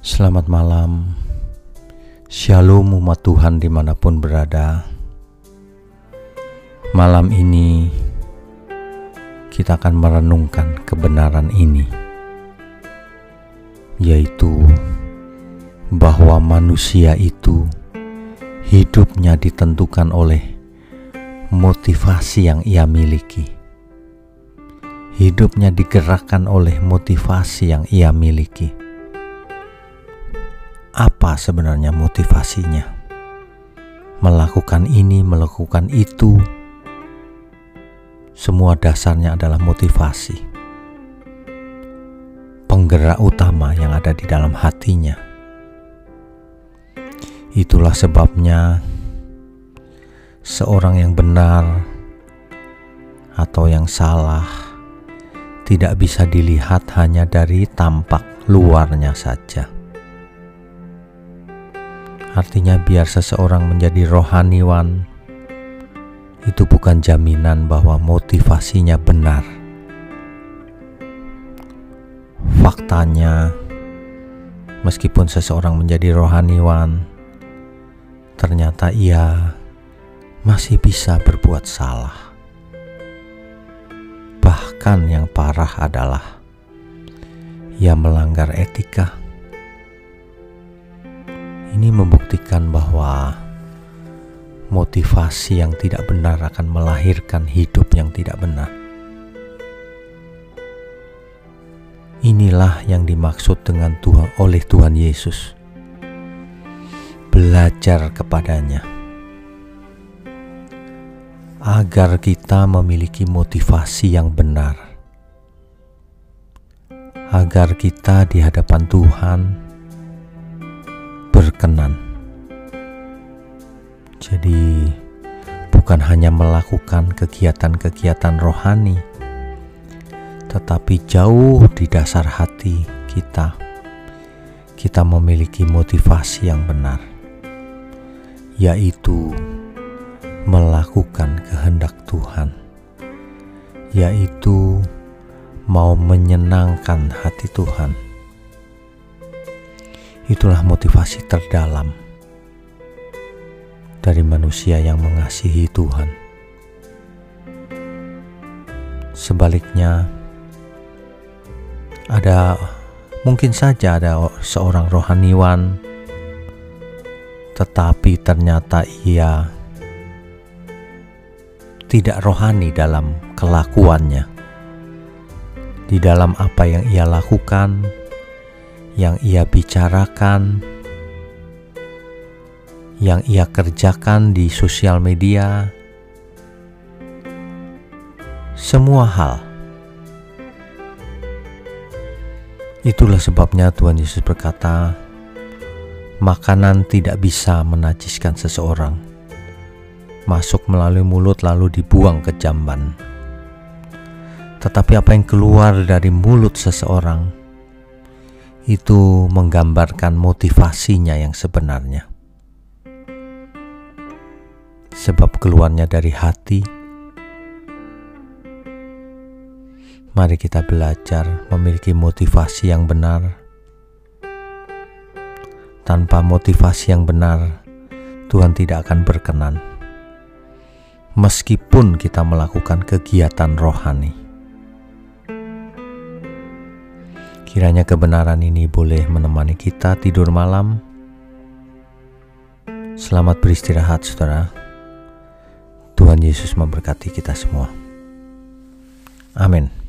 Selamat malam, Shalom umat Tuhan di mana pun berada. Malam ini kita akan merenungkan kebenaran ini, yaitu bahwa manusia itu hidupnya ditentukan oleh motivasi yang ia miliki. Hidupnya digerakkan oleh motivasi yang ia miliki apa sebenarnya motivasinya melakukan ini, melakukan itu. Semua dasarnya adalah motivasi, penggerak utama yang ada di dalam hatinya. Itulah sebabnya seorang yang benar atau yang salah tidak bisa dilihat hanya dari tampak luarnya saja Artinya biar seseorang menjadi rohaniwan itu bukan jaminan bahwa motivasinya benar. Faktanya, meskipun seseorang menjadi rohaniwan, ternyata ia masih bisa berbuat salah. Bahkan yang parah adalah ia melanggar etika ini membuktikan bahwa motivasi yang tidak benar akan melahirkan hidup yang tidak benar. Inilah yang dimaksud dengan Tuhan oleh Tuhan Yesus. Belajar kepadanya agar kita memiliki motivasi yang benar. Agar kita di hadapan Tuhan berkenan. Jadi, bukan hanya melakukan kegiatan-kegiatan rohani, tetapi jauh di dasar hati kita, kita memiliki motivasi yang benar, yaitu melakukan kehendak Tuhan, yaitu mau menyenangkan hati Tuhan Itulah motivasi terdalam dari manusia yang mengasihi Tuhan. Sebaliknya, ada mungkin saja ada seorang rohaniwan, tetapi ternyata ia tidak rohani dalam kelakuannya, di dalam apa yang ia lakukan yang ia bicarakan, yang ia kerjakan di sosial media, semua hal. Itulah sebabnya Tuhan Yesus berkata, "Makanan tidak bisa menajiskan seseorang, masuk melalui mulut lalu dibuang ke jamban." Tetapi apa yang keluar dari mulut seseorang itu menggambarkan motivasinya yang sebenarnya. Sebab keluarnya dari hati, mari kita belajar memiliki motivasi yang benar. Tanpa motivasi yang benar, Tuhan tidak akan berkenan. Meskipun kita melakukan kegiatan rohani, Kiranya kebenaran ini boleh menemani kita tidur malam. Selamat beristirahat, saudara. Tuhan Yesus memberkati kita semua. Amin.